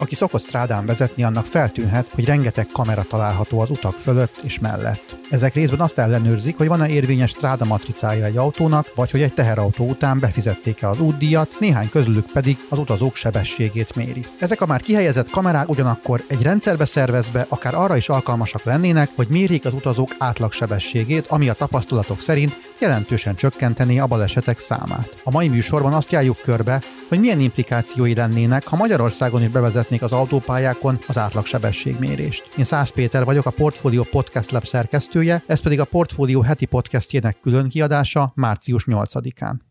Aki szokott strádán vezetni, annak feltűnhet, hogy rengeteg kamera található az utak fölött és mellett. Ezek részben azt ellenőrzik, hogy van-e érvényes stráda matricája egy autónak, vagy hogy egy teherautó után befizették-e az útdíjat, néhány közülük pedig az utazók sebességét méri. Ezek a már kihelyezett kamerák ugyanakkor egy rendszerbe szervezve akár arra is alkalmasak lennének, hogy mérjék az utazók átlagsebességét, ami a tapasztalatok szerint jelentősen csökkenteni a balesetek számát. A mai műsorban azt járjuk körbe, hogy milyen implikációi lennének, ha Magyarországon is bevezetnék az autópályákon az átlagsebességmérést. Én Szász Péter vagyok, a Portfolio Podcast Lab szerkesztője, ez pedig a Portfolio heti podcastjének külön kiadása március 8-án.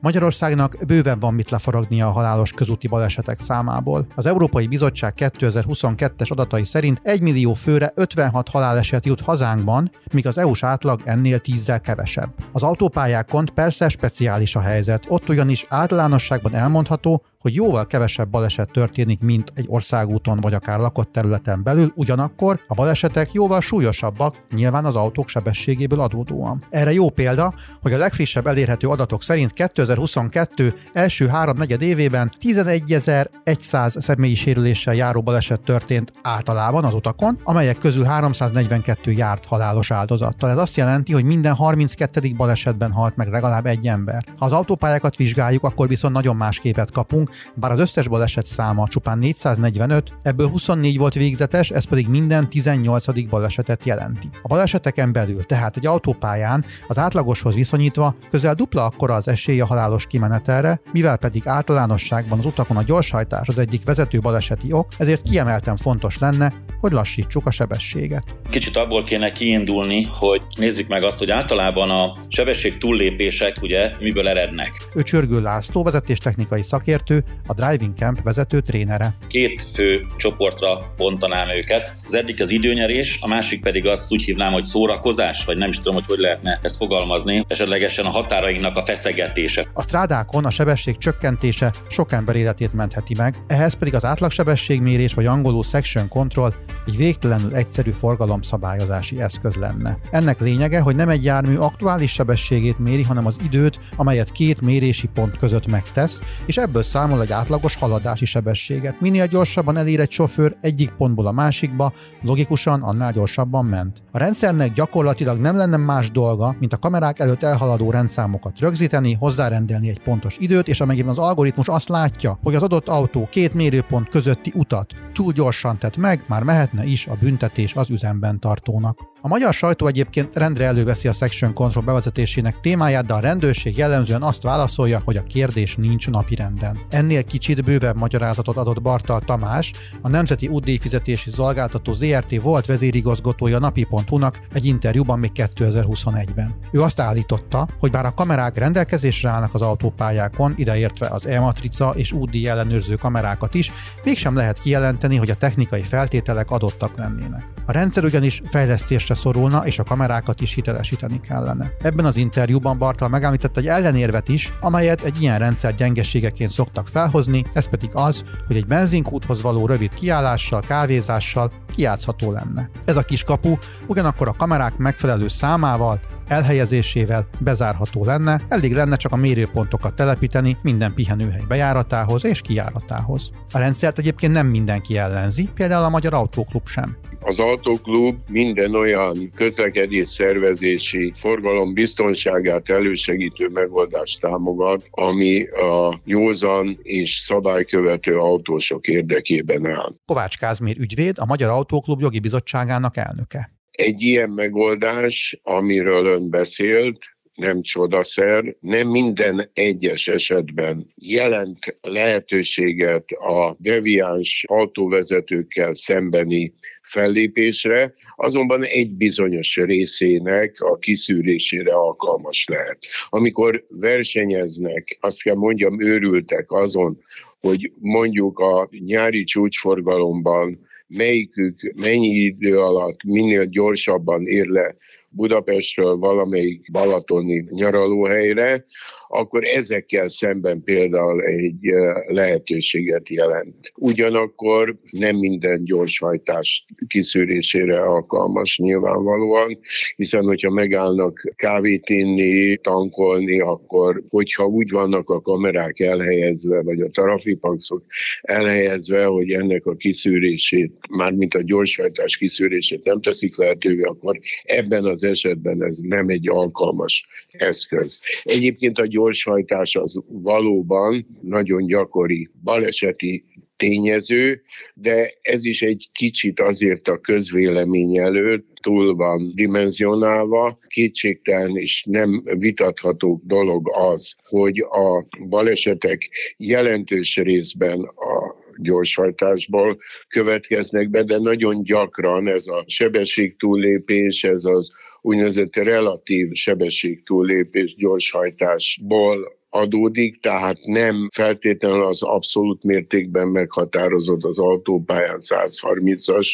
Magyarországnak bőven van mit lefaragnia a halálos közúti balesetek számából. Az Európai Bizottság 2022-es adatai szerint 1 millió főre 56 haláleset jut hazánkban, míg az EU-s átlag ennél tízzel kevesebb. Az autópályákon persze speciális a helyzet, ott ugyanis általánosságban elmondható, hogy jóval kevesebb baleset történik, mint egy országúton vagy akár lakott területen belül, ugyanakkor a balesetek jóval súlyosabbak, nyilván az autók sebességéből adódóan. Erre jó példa, hogy a legfrissebb elérhető adatok szerint 2022 első háromnegyed évében 11.100 személyi sérüléssel járó baleset történt általában az utakon, amelyek közül 342 járt halálos áldozattal. Ez azt jelenti, hogy minden 32. balesetben halt meg legalább egy ember. Ha az autópályákat vizsgáljuk, akkor viszont nagyon más képet kapunk, bár az összes baleset száma csupán 445, ebből 24 volt végzetes, ez pedig minden 18. balesetet jelenti. A baleseteken belül, tehát egy autópályán az átlagoshoz viszonyítva közel dupla akkora az esély a halálos kimenetelre, mivel pedig általánosságban az utakon a gyorshajtás az egyik vezető baleseti ok, ezért kiemelten fontos lenne, hogy lassítsuk a sebességet. Kicsit abból kéne kiindulni, hogy nézzük meg azt, hogy általában a sebesség túllépések ugye miből erednek. Ő Csörgő László vezetéstechnikai szakértő, a Driving Camp vezető trénere. Két fő csoportra bontanám őket. Az egyik az időnyerés, a másik pedig azt úgy hívnám, hogy szórakozás, vagy nem is tudom, hogy hogy lehetne ezt fogalmazni, esetlegesen a határainknak a feszegetése. A strádákon a sebesség csökkentése sok ember életét mentheti meg, ehhez pedig az átlagsebességmérés vagy angolul section control egy végtelenül egyszerű forgalomszabályozási eszköz lenne. Ennek lényege, hogy nem egy jármű aktuális sebességét méri, hanem az időt, amelyet két mérési pont között megtesz, és ebből számol egy átlagos haladási sebességet. Minél gyorsabban elér egy sofőr egyik pontból a másikba, logikusan annál gyorsabban ment. A rendszernek gyakorlatilag nem lenne más dolga, mint a kamerák előtt elhaladó rendszámokat rögzíteni, hozzárendelni egy pontos időt, és amennyiben az algoritmus azt látja, hogy az adott autó két mérőpont közötti utat túl gyorsan tett meg, már mehetne is a büntetés az üzemben tartónak. A magyar sajtó egyébként rendre előveszi a Section Control bevezetésének témáját, de a rendőrség jellemzően azt válaszolja, hogy a kérdés nincs napirenden. Ennél kicsit bővebb magyarázatot adott Bartal Tamás, a Nemzeti Útdíjfizetési Szolgáltató ZRT volt vezérigazgatója napi.hu-nak egy interjúban még 2021-ben. Ő azt állította, hogy bár a kamerák rendelkezésre állnak az autópályákon, ideértve az e-matrica és útdíj ellenőrző kamerákat is, mégsem lehet kijelenteni, hogy a technikai feltételek adottak lennének. A rendszer ugyanis fejlesztésre szorulna, és a kamerákat is hitelesíteni kellene. Ebben az interjúban Bartal megállított egy ellenérvet is, amelyet egy ilyen rendszer gyengeségeként szoktak felhozni, ez pedig az, hogy egy benzinkúthoz való rövid kiállással, kávézással kiátszható lenne. Ez a kis kapu ugyanakkor a kamerák megfelelő számával, elhelyezésével bezárható lenne, elég lenne csak a mérőpontokat telepíteni minden pihenőhely bejáratához és kijáratához. A rendszert egyébként nem mindenki ellenzi, például a Magyar Autóklub sem. Az Autóklub minden olyan közlekedés szervezési forgalom biztonságát elősegítő megoldást támogat, ami a józan és szabálykövető autósok érdekében áll. Kovács Kázmér ügyvéd, a Magyar Autóklub jogi bizottságának elnöke. Egy ilyen megoldás, amiről ön beszélt, nem csodaszer, nem minden egyes esetben jelent lehetőséget a deviáns autóvezetőkkel szembeni fellépésre, azonban egy bizonyos részének a kiszűrésére alkalmas lehet. Amikor versenyeznek, azt kell mondjam, őrültek azon, hogy mondjuk a nyári csúcsforgalomban melyikük mennyi idő alatt minél gyorsabban ér le Budapestről valamelyik balatoni nyaralóhelyre, akkor ezekkel szemben például egy lehetőséget jelent. Ugyanakkor nem minden gyorshajtás kiszűrésére alkalmas nyilvánvalóan, hiszen hogyha megállnak kávét inni, tankolni, akkor hogyha úgy vannak a kamerák elhelyezve, vagy a trafipaxok elhelyezve, hogy ennek a kiszűrését, mármint a gyorshajtás kiszűrését nem teszik lehetővé, akkor ebben az esetben ez nem egy alkalmas eszköz. Egyébként a gyorshajtás az valóban nagyon gyakori baleseti tényező, de ez is egy kicsit azért a közvélemény előtt túl van dimenzionálva. Kétségtelen és nem vitatható dolog az, hogy a balesetek jelentős részben a gyorshajtásból következnek be, de nagyon gyakran ez a sebességtúllépés, ez az úgynevezett relatív sebességtúllépés gyorshajtásból adódik, tehát nem feltétlenül az abszolút mértékben meghatározott az autópályán 130-as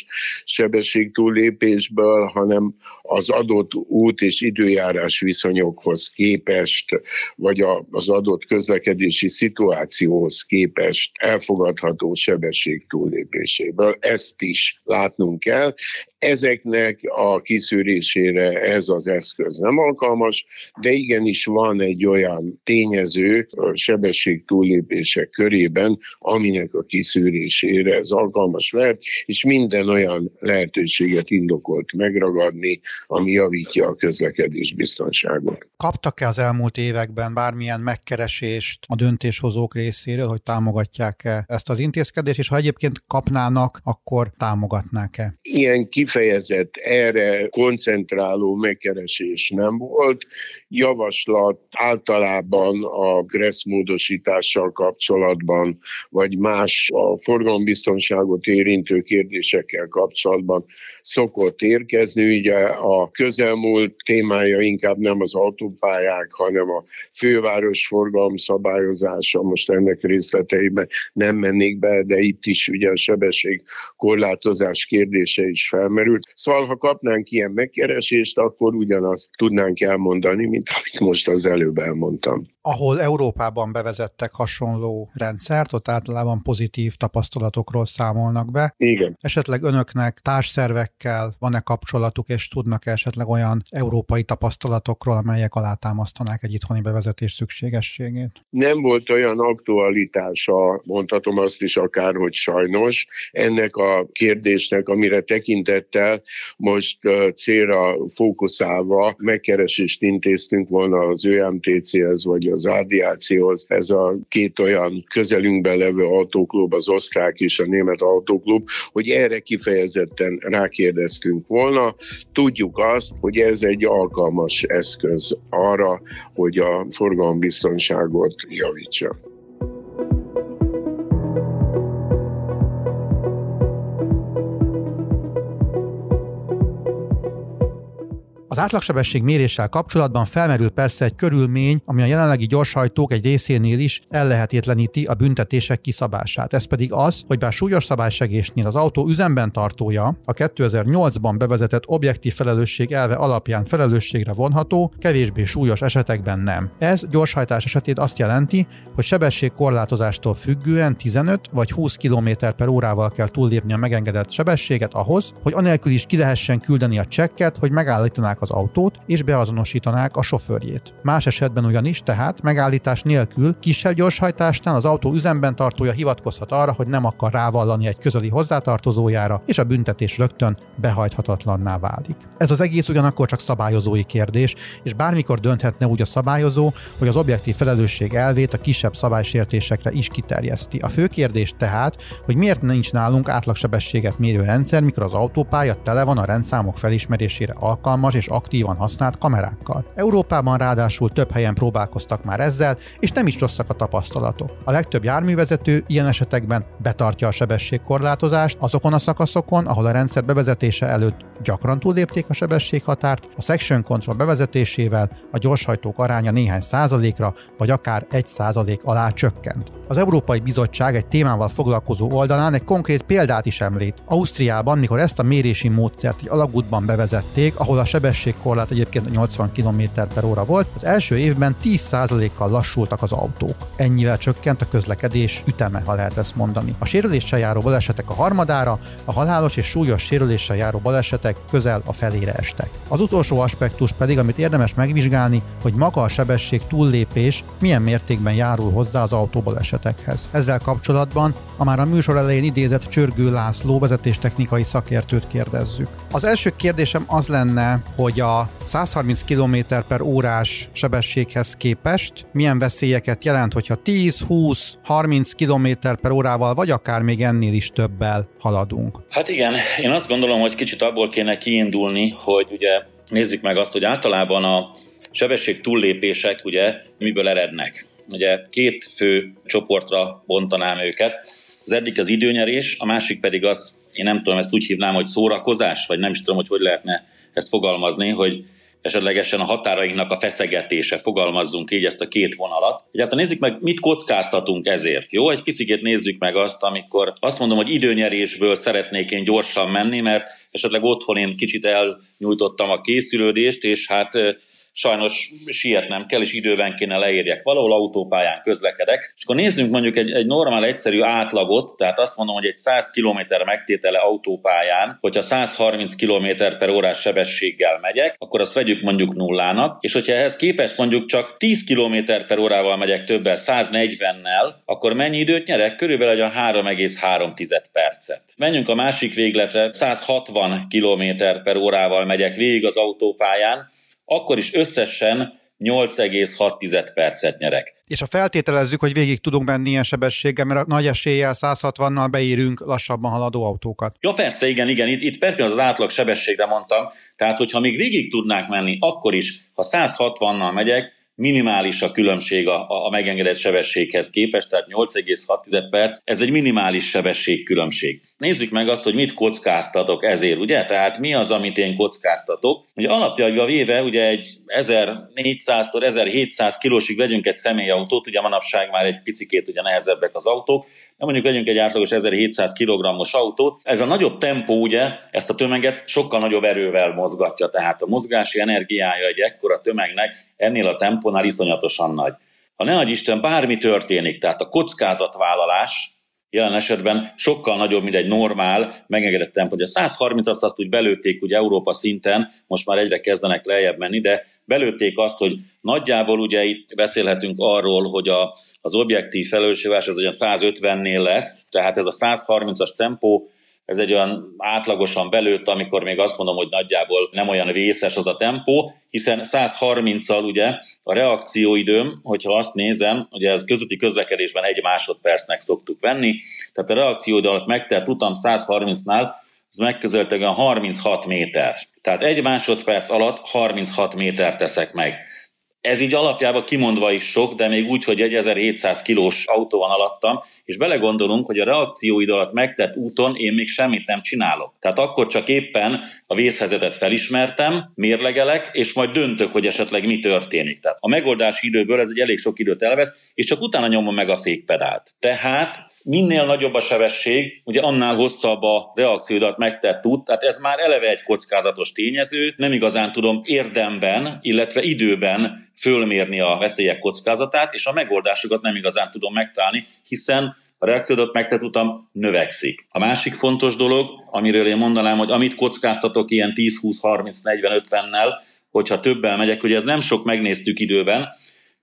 sebességtúllépésből, hanem az adott út és időjárás viszonyokhoz képest, vagy az adott közlekedési szituációhoz képest elfogadható sebesség túllépéséből. Ezt is látnunk kell. Ezeknek a kiszűrésére ez az eszköz nem alkalmas, de igenis van egy olyan tényező a sebesség túllépések körében, aminek a kiszűrésére ez alkalmas lehet, és minden olyan lehetőséget indokolt megragadni, ami javítja a közlekedés biztonságot. Kaptak-e az elmúlt években bármilyen megkeresést a döntéshozók részéről, hogy támogatják-e ezt az intézkedést, és ha egyébként kapnának, akkor támogatnák-e? Ilyen kifejezett erre koncentráló megkeresés nem volt. Javaslat általában a GRESZ módosítással kapcsolatban, vagy más a forgalombiztonságot érintő kérdésekkel kapcsolatban szokott érkezni. Ugye a közelmúlt témája inkább nem az autópályák, hanem a főváros forgalom szabályozása. Most ennek részleteiben nem mennék be, de itt is ugye a sebesség korlátozás kérdése is felmerült. Szóval, ha kapnánk ilyen megkeresést, akkor ugyanazt tudnánk elmondani, mint amit most az előbb elmondtam ahol Európában bevezettek hasonló rendszert, ott általában pozitív tapasztalatokról számolnak be. Igen. Esetleg önöknek társszervekkel van-e kapcsolatuk, és tudnak -e esetleg olyan európai tapasztalatokról, amelyek alátámasztanák egy itthoni bevezetés szükségességét? Nem volt olyan aktualitása, mondhatom azt is akár, hogy sajnos, ennek a kérdésnek, amire tekintettel most célra fókuszálva megkeresést intéztünk volna az ÖMTC-hez, vagy az Ádiációhoz, ez a két olyan közelünkben levő autóklub, az osztrák és a német autóklub, hogy erre kifejezetten rákérdeztünk volna. Tudjuk azt, hogy ez egy alkalmas eszköz arra, hogy a forgalombiztonságot javítsa. Az átlagsebesség méréssel kapcsolatban felmerül persze egy körülmény, ami a jelenlegi gyorshajtók egy részénél is ellehetetleníti a büntetések kiszabását. Ez pedig az, hogy bár súlyos szabálysegésnél az autó üzemben tartója a 2008-ban bevezetett objektív felelősség elve alapján felelősségre vonható, kevésbé súlyos esetekben nem. Ez gyorshajtás esetén azt jelenti, hogy sebességkorlátozástól függően 15 vagy 20 km per órával kell túllépni a megengedett sebességet ahhoz, hogy anélkül is ki lehessen küldeni a csekket, hogy megállítanák az autót és beazonosítanák a sofőrjét. Más esetben ugyanis tehát megállítás nélkül kisebb gyorshajtásnál az autó üzemben tartója hivatkozhat arra, hogy nem akar rávallani egy közeli hozzátartozójára, és a büntetés rögtön behajthatatlanná válik. Ez az egész ugyanakkor csak szabályozói kérdés, és bármikor dönthetne úgy a szabályozó, hogy az objektív felelősség elvét a kisebb szabálysértésekre is kiterjeszti. A fő kérdés tehát, hogy miért nincs nálunk átlagsebességet mérő rendszer, mikor az autópálya tele van a rendszámok felismerésére alkalmas és aktívan használt kamerákkal. Európában ráadásul több helyen próbálkoztak már ezzel, és nem is rosszak a tapasztalatok. A legtöbb járművezető ilyen esetekben betartja a sebességkorlátozást azokon a szakaszokon, ahol a rendszer bevezetése előtt gyakran túllépték a sebességhatárt, a section control bevezetésével a gyorshajtók aránya néhány százalékra, vagy akár egy százalék alá csökkent. Az Európai Bizottság egy témával foglalkozó oldalán egy konkrét példát is említ. Ausztriában, mikor ezt a mérési módszert egy alagútban bevezették, ahol a sebesség sebességkorlát egyébként 80 km per óra volt, az első évben 10%-kal lassultak az autók. Ennyivel csökkent a közlekedés üteme, ha lehet ezt mondani. A sérüléssel járó balesetek a harmadára, a halálos és súlyos sérüléssel járó balesetek közel a felére estek. Az utolsó aspektus pedig, amit érdemes megvizsgálni, hogy maga a sebesség túllépés milyen mértékben járul hozzá az autóbalesetekhez. Ezzel kapcsolatban a már a műsor elején idézett Csörgő László vezetéstechnikai szakértőt kérdezzük. Az első kérdésem az lenne, hogy a 130 km per órás sebességhez képest milyen veszélyeket jelent, hogyha 10, 20, 30 km per órával, vagy akár még ennél is többel haladunk? Hát igen, én azt gondolom, hogy kicsit abból kéne kiindulni, hogy ugye nézzük meg azt, hogy általában a sebesség túllépések ugye miből erednek. Ugye két fő csoportra bontanám őket. Az egyik az időnyerés, a másik pedig az, én nem tudom, ezt úgy hívnám, hogy szórakozás, vagy nem is tudom, hogy hogy lehetne ezt fogalmazni, hogy esetlegesen a határainknak a feszegetése, fogalmazzunk így ezt a két vonalat. Egyáltalán nézzük meg, mit kockáztatunk ezért, jó? Egy picit nézzük meg azt, amikor azt mondom, hogy időnyerésből szeretnék én gyorsan menni, mert esetleg otthon én kicsit elnyújtottam a készülődést, és hát sajnos sietnem kell, és időben kéne leérjek valahol, autópályán közlekedek. És akkor nézzünk mondjuk egy, egy normál, egyszerű átlagot, tehát azt mondom, hogy egy 100 km megtétele autópályán, hogyha 130 km per órás sebességgel megyek, akkor azt vegyük mondjuk nullának, és hogyha ehhez képest mondjuk csak 10 km per órával megyek többel, 140-nel, akkor mennyi időt nyerek? Körülbelül olyan 3,3 percet. Menjünk a másik végletre, 160 km per órával megyek végig az autópályán, akkor is összesen 8,6 percet nyerek. És a feltételezzük, hogy végig tudunk menni ilyen sebességgel, mert a nagy eséllyel 160-nal beírünk lassabban haladó autókat. Ja persze, igen, igen, itt, itt persze az átlag sebességre mondtam, tehát hogyha még végig tudnák menni, akkor is, ha 160-nal megyek, minimális a különbség a, a megengedett sebességhez képest, tehát 8,6 perc, ez egy minimális sebességkülönbség. Nézzük meg azt, hogy mit kockáztatok ezért, ugye? Tehát mi az, amit én kockáztatok? Ugye alapjaiba véve, ugye egy 1400-tól 1700 kilósig vegyünk egy személyautót, ugye manapság már egy picikét ugye nehezebbek az autók, de mondjuk vegyünk egy átlagos 1700 kg-os autót, ez a nagyobb tempó ugye ezt a tömeget sokkal nagyobb erővel mozgatja, tehát a mozgási energiája egy ekkora tömegnek ennél a tempónál iszonyatosan nagy. Ha ne Isten, bármi történik, tehát a kockázatvállalás jelen esetben sokkal nagyobb, mint egy normál, megengedett tempó. Ugye a 130 azt, azt úgy belőtték ugye Európa szinten, most már egyre kezdenek lejjebb menni, de belőtték azt, hogy nagyjából ugye itt beszélhetünk arról, hogy a, az objektív felelősségvás az olyan 150-nél lesz, tehát ez a 130-as tempó, ez egy olyan átlagosan belőtt, amikor még azt mondom, hogy nagyjából nem olyan vészes az a tempó, hiszen 130-al ugye a reakcióidőm, hogyha azt nézem, ugye ez közúti közlekedésben egy másodpercnek szoktuk venni, tehát a reakcióidő alatt megtelt utam 130-nál, az megközelítően 36 méter. Tehát egy másodperc alatt 36 méter teszek meg. Ez így alapjában kimondva is sok, de még úgy, hogy egy 1700 kilós autó van alattam, és belegondolunk, hogy a reakcióid alatt megtett úton én még semmit nem csinálok. Tehát akkor csak éppen a vészhelyzetet felismertem, mérlegelek, és majd döntök, hogy esetleg mi történik. Tehát a megoldási időből ez egy elég sok időt elvesz, és csak utána nyomom meg a fékpedált. Tehát minél nagyobb a sebesség, ugye annál hosszabb a reakciódat megtett út, tehát ez már eleve egy kockázatos tényező, nem igazán tudom érdemben, illetve időben fölmérni a veszélyek kockázatát, és a megoldásokat nem igazán tudom megtalálni, hiszen a reakciódat megtett utam növekszik. A másik fontos dolog, amiről én mondanám, hogy amit kockáztatok ilyen 10, 20, 30, 40, 50-nel, hogyha többel megyek, hogy ez nem sok megnéztük időben,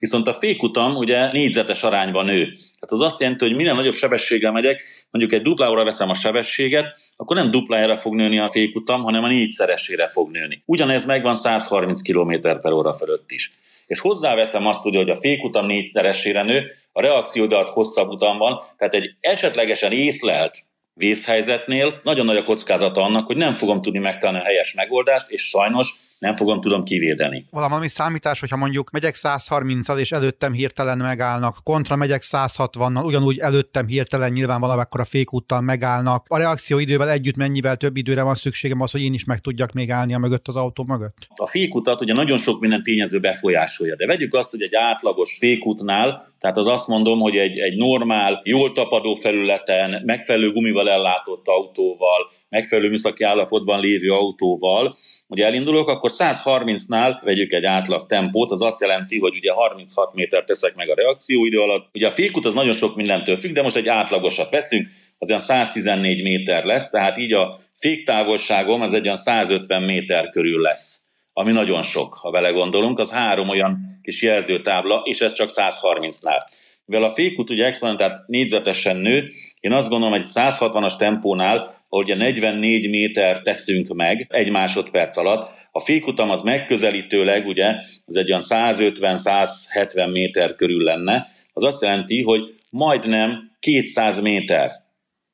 viszont a fékutam ugye négyzetes arányban nő. Tehát az azt jelenti, hogy minél nagyobb sebességgel megyek, mondjuk egy duplára veszem a sebességet, akkor nem duplájára fog nőni a fékutam, hanem a négyszeresére fog nőni. Ugyanez megvan 130 km per óra fölött is. És hozzáveszem azt, hogy a fékutam négyszeresére nő, a reakciódat hosszabb utam van, tehát egy esetlegesen észlelt vészhelyzetnél nagyon nagy a kockázata annak, hogy nem fogom tudni megtalálni a helyes megoldást, és sajnos nem fogom tudom kivédeni. Valami számítás, hogyha mondjuk megyek 130-al, és előttem hirtelen megállnak, kontra megyek 160-nal, ugyanúgy előttem hirtelen nyilván valamekkor a fékúttal megállnak. A reakcióidővel együtt mennyivel több időre van szükségem az, hogy én is meg tudjak még állni a mögött az autó mögött? A fékutat ugye nagyon sok minden tényező befolyásolja, de vegyük azt, hogy egy átlagos fékútnál, tehát az azt mondom, hogy egy, egy normál, jól tapadó felületen, megfelelő gumival ellátott autóval, megfelelő műszaki állapotban lévő autóval, ugye elindulok, akkor 130-nál vegyük egy átlag tempót, az azt jelenti, hogy ugye 36 méter teszek meg a reakcióidő alatt. Ugye a fékút az nagyon sok mindentől függ, de most egy átlagosat veszünk, az olyan 114 méter lesz, tehát így a féktávolságom az egy olyan 150 méter körül lesz, ami nagyon sok, ha vele gondolunk, az három olyan kis jelzőtábla, és ez csak 130-nál. Mivel a fékút ugye exponentált négyzetesen nő, én azt gondolom, hogy 160-as tempónál, ahogy a 44 méter teszünk meg egy másodperc alatt, a fékutam az megközelítőleg, ugye, az egy olyan 150-170 méter körül lenne, az azt jelenti, hogy majdnem 200 méter.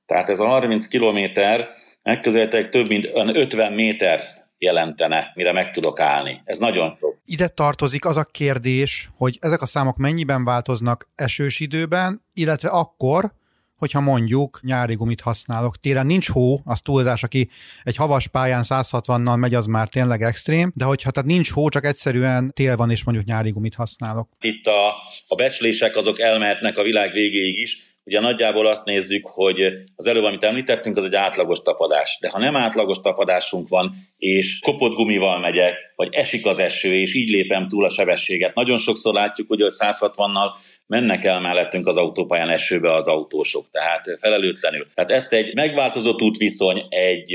Tehát ez a 30 kilométer megközelítőleg több mint 50 méter jelentene, mire meg tudok állni. Ez nagyon sok. Ide tartozik az a kérdés, hogy ezek a számok mennyiben változnak esős időben, illetve akkor, hogyha mondjuk nyári gumit használok. Télen nincs hó, az túlzás, aki egy havas pályán 160-nal megy, az már tényleg extrém, de hogyha tehát nincs hó, csak egyszerűen tél van, és mondjuk nyári gumit használok. Itt a, a becslések azok elmehetnek a világ végéig is, Ugye nagyjából azt nézzük, hogy az előbb, amit említettünk, az egy átlagos tapadás. De ha nem átlagos tapadásunk van, és kopott gumival megyek, vagy esik az eső, és így lépem túl a sebességet, nagyon sokszor látjuk, hogy 160-nal mennek el mellettünk az autópályán esőbe az autósok, tehát felelőtlenül. Tehát ezt egy megváltozott útviszony, egy,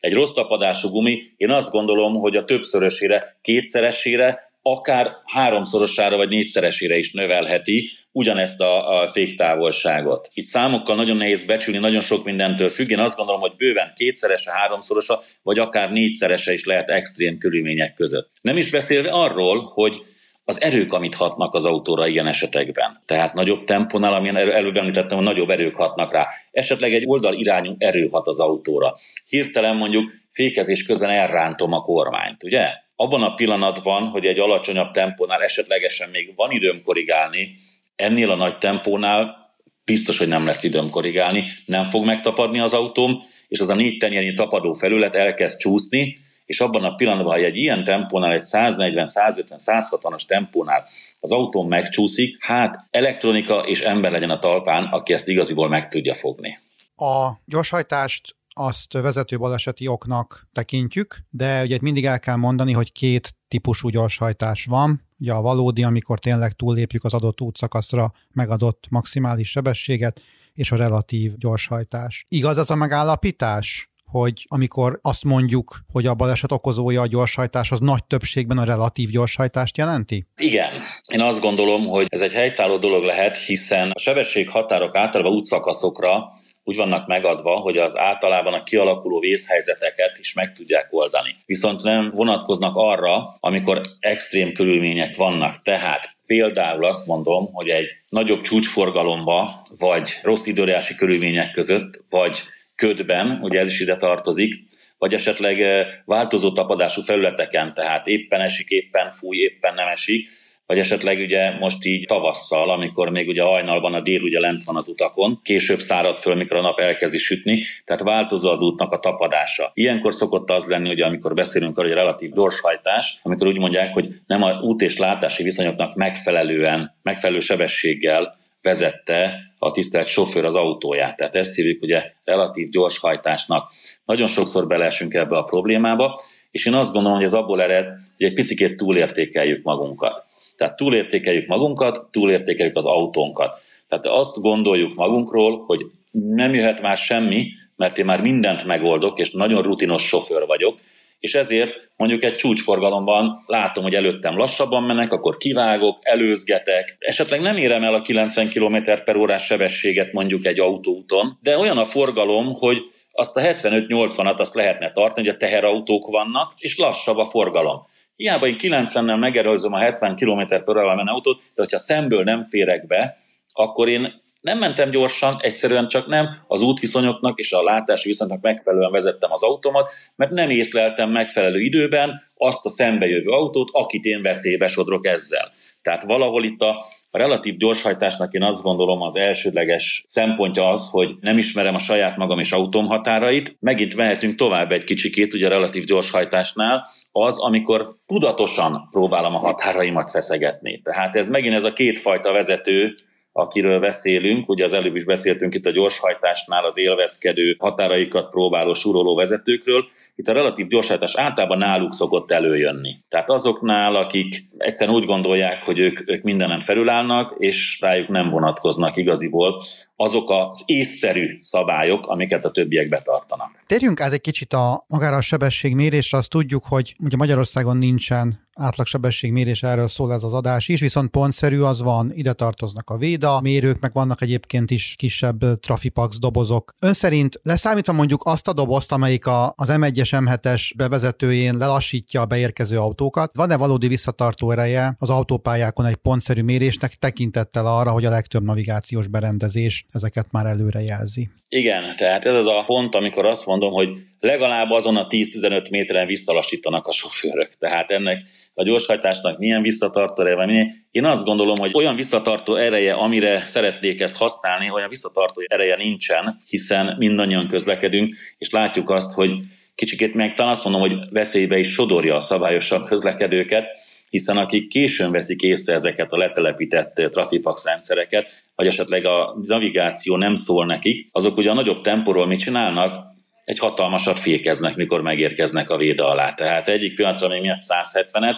egy rossz tapadású gumi, én azt gondolom, hogy a többszörösére, kétszeresére akár háromszorosára vagy négyszeresére is növelheti ugyanezt a, a féktávolságot. Itt számokkal nagyon nehéz becsülni, nagyon sok mindentől függ. Én azt gondolom, hogy bőven kétszerese, háromszorosa, vagy akár négyszerese is lehet extrém körülmények között. Nem is beszélve arról, hogy az erők, amit hatnak az autóra ilyen esetekben. Tehát nagyobb tempónál, amilyen erő, előbb említettem, hogy nagyobb erők hatnak rá. Esetleg egy oldal irányú erő hat az autóra. Hirtelen mondjuk fékezés közben elrántom a kormányt, ugye? Abban a pillanatban, hogy egy alacsonyabb tempónál esetlegesen még van időm korrigálni, ennél a nagy tempónál biztos, hogy nem lesz időm korrigálni, nem fog megtapadni az autóm, és az a négy tenyernyi tapadó felület elkezd csúszni, és abban a pillanatban, hogy egy ilyen tempónál, egy 140, 150, 160-as tempónál az autó megcsúszik, hát elektronika és ember legyen a talpán, aki ezt igaziból meg tudja fogni. A gyorshajtást azt vezető baleseti oknak tekintjük, de ugye mindig el kell mondani, hogy két típusú gyorshajtás van. Ugye a valódi, amikor tényleg túllépjük az adott útszakaszra megadott maximális sebességet, és a relatív gyorshajtás. Igaz ez a megállapítás? hogy amikor azt mondjuk, hogy a baleset okozója a gyorshajtás, az nagy többségben a relatív gyorshajtást jelenti? Igen. Én azt gondolom, hogy ez egy helytálló dolog lehet, hiszen a sebesség határok általában útszakaszokra úgy vannak megadva, hogy az általában a kialakuló vészhelyzeteket is meg tudják oldani. Viszont nem vonatkoznak arra, amikor extrém körülmények vannak. Tehát például azt mondom, hogy egy nagyobb csúcsforgalomba, vagy rossz időjárási körülmények között, vagy ködben, ugye ez is ide tartozik, vagy esetleg eh, változó tapadású felületeken, tehát éppen esik, éppen fúj, éppen nem esik, vagy esetleg ugye most így tavasszal, amikor még ugye hajnalban a dél ugye lent van az utakon, később szárad föl, mikor a nap elkezdi sütni, tehát változó az útnak a tapadása. Ilyenkor szokott az lenni, hogy amikor beszélünk arról, hogy relatív gyorshajtás, amikor úgy mondják, hogy nem az út és látási viszonyoknak megfelelően, megfelelő sebességgel vezette a tisztelt sofőr az autóját. Tehát ezt hívjuk ugye relatív gyorshajtásnak. Nagyon sokszor beleesünk ebbe a problémába, és én azt gondolom, hogy ez abból ered, hogy egy picit túlértékeljük magunkat. Tehát túlértékeljük magunkat, túlértékeljük az autónkat. Tehát azt gondoljuk magunkról, hogy nem jöhet már semmi, mert én már mindent megoldok, és nagyon rutinos sofőr vagyok, és ezért mondjuk egy csúcsforgalomban látom, hogy előttem lassabban mennek, akkor kivágok, előzgetek, esetleg nem érem el a 90 km per órás sebességet mondjuk egy autóúton, de olyan a forgalom, hogy azt a 75-80-at azt lehetne tartani, hogy a teherautók vannak, és lassabb a forgalom. Hiába én 90-nel megerőzöm a 70 km per menő autót, de hogyha szemből nem férek be, akkor én nem mentem gyorsan, egyszerűen csak nem az útviszonyoknak és a látási viszonyoknak megfelelően vezettem az automat, mert nem észleltem megfelelő időben azt a szembejövő autót, akit én veszélybe sodrok ezzel. Tehát valahol itt a a relatív gyorshajtásnak én azt gondolom az elsődleges szempontja az, hogy nem ismerem a saját magam és autóm határait. Megint mehetünk tovább egy kicsikét, ugye a relatív gyorshajtásnál, az, amikor tudatosan próbálom a határaimat feszegetni. Tehát ez megint ez a kétfajta vezető, akiről beszélünk, ugye az előbb is beszéltünk itt a gyorshajtásnál az élvezkedő határaikat próbáló suroló vezetőkről, itt a relatív gyorsátás általában náluk szokott előjönni. Tehát azoknál, akik egyszerűen úgy gondolják, hogy ők, ők mindenen felülállnak, és rájuk nem vonatkoznak igaziból azok az észszerű szabályok, amiket a többiek betartanak. Térjünk át egy kicsit a magára a sebességmérésre, azt tudjuk, hogy ugye Magyarországon nincsen átlagsebességmérés, erről szól ez az adás is, viszont pontszerű az van, ide tartoznak a véda mérők, meg vannak egyébként is kisebb trafipax dobozok. Ön szerint leszámítva mondjuk azt a dobozt, amelyik a, az M1-es M7-es bevezetőjén lelassítja a beérkező autókat, van-e valódi visszatartó ereje az autópályákon egy pontszerű mérésnek tekintettel arra, hogy a legtöbb navigációs berendezés ezeket már előre jelzi? Igen, tehát ez az a pont, amikor azt mondom, hogy legalább azon a 10-15 méteren visszalassítanak a sofőrök. Tehát ennek a gyorshajtásnak milyen visszatartó ereje van. Én azt gondolom, hogy olyan visszatartó ereje, amire szeretnék ezt használni, olyan visszatartó ereje nincsen, hiszen mindannyian közlekedünk, és látjuk azt, hogy kicsikét meg talán azt mondom, hogy veszélybe is sodorja a szabályosabb közlekedőket, hiszen akik későn veszik észre ezeket a letelepített trafipax rendszereket, vagy esetleg a navigáció nem szól nekik, azok ugye a nagyobb tempóról mit csinálnak? Egy hatalmasat fékeznek, mikor megérkeznek a véda alá. Tehát egyik pillanatra még miatt 170-et,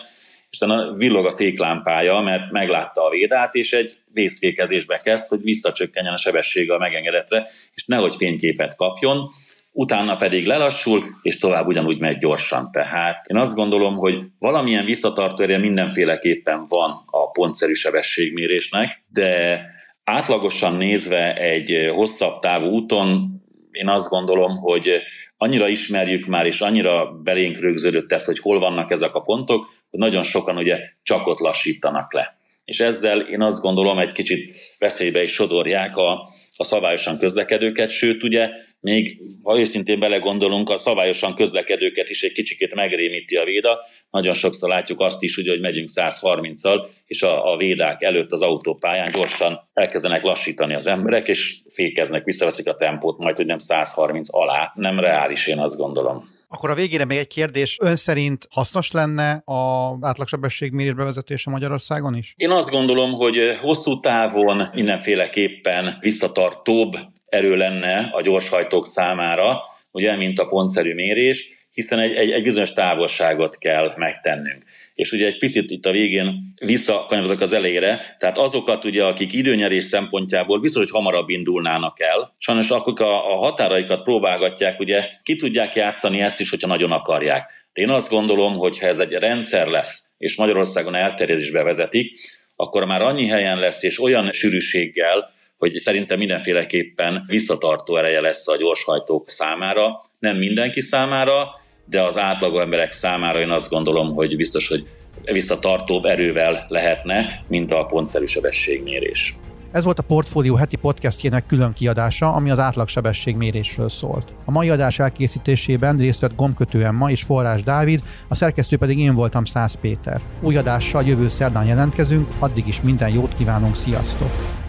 és utána villog a féklámpája, mert meglátta a védát, és egy vészfékezésbe kezd, hogy visszacsökkenjen a sebessége a megengedetre, és nehogy fényképet kapjon, utána pedig lelassul, és tovább ugyanúgy megy gyorsan. Tehát én azt gondolom, hogy valamilyen visszatartó ereje mindenféleképpen van a pontszerű sebességmérésnek, de átlagosan nézve egy hosszabb távú úton én azt gondolom, hogy annyira ismerjük már, és annyira belénk rögződött ez, hogy hol vannak ezek a pontok, hogy nagyon sokan ugye csak ott lassítanak le. És ezzel én azt gondolom, egy kicsit veszélybe is sodorják a, a szabályosan közlekedőket, sőt ugye még ha őszintén belegondolunk, a szabályosan közlekedőket is egy kicsikét megrémíti a véda. Nagyon sokszor látjuk azt is, ugye, hogy megyünk 130-al, és a, a védák előtt az autópályán gyorsan elkezdenek lassítani az emberek, és fékeznek, visszaveszik a tempót, majd, hogy nem 130 alá. Nem reális, én azt gondolom. Akkor a végére még egy kérdés. Ön szerint hasznos lenne a átlagsebességmérés bevezetése Magyarországon is? Én azt gondolom, hogy hosszú távon mindenféleképpen visszatartóbb erő lenne a gyorshajtók számára, ugye, mint a pontszerű mérés, hiszen egy, egy, egy bizonyos távolságot kell megtennünk. És ugye egy picit itt a végén visszakanyarodok az elejére, tehát azokat ugye, akik időnyerés szempontjából biztos, hogy hamarabb indulnának el, sajnos akik a, a határaikat próbálgatják, ugye ki tudják játszani ezt is, hogyha nagyon akarják. De én azt gondolom, hogy ha ez egy rendszer lesz, és Magyarországon elterjedésbe vezetik, akkor már annyi helyen lesz, és olyan sűrűséggel, hogy szerintem mindenféleképpen visszatartó ereje lesz a gyorshajtók számára, nem mindenki számára, de az átlag emberek számára én azt gondolom, hogy biztos, hogy visszatartóbb erővel lehetne, mint a pontszerű sebességmérés. Ez volt a Portfólió heti podcastjének külön kiadása, ami az átlagsebességmérésről szólt. A mai adás elkészítésében részt vett gombkötő Emma és Forrás Dávid, a szerkesztő pedig én voltam Szász Péter. Új adással jövő szerdán jelentkezünk, addig is minden jót kívánunk, sziasztok!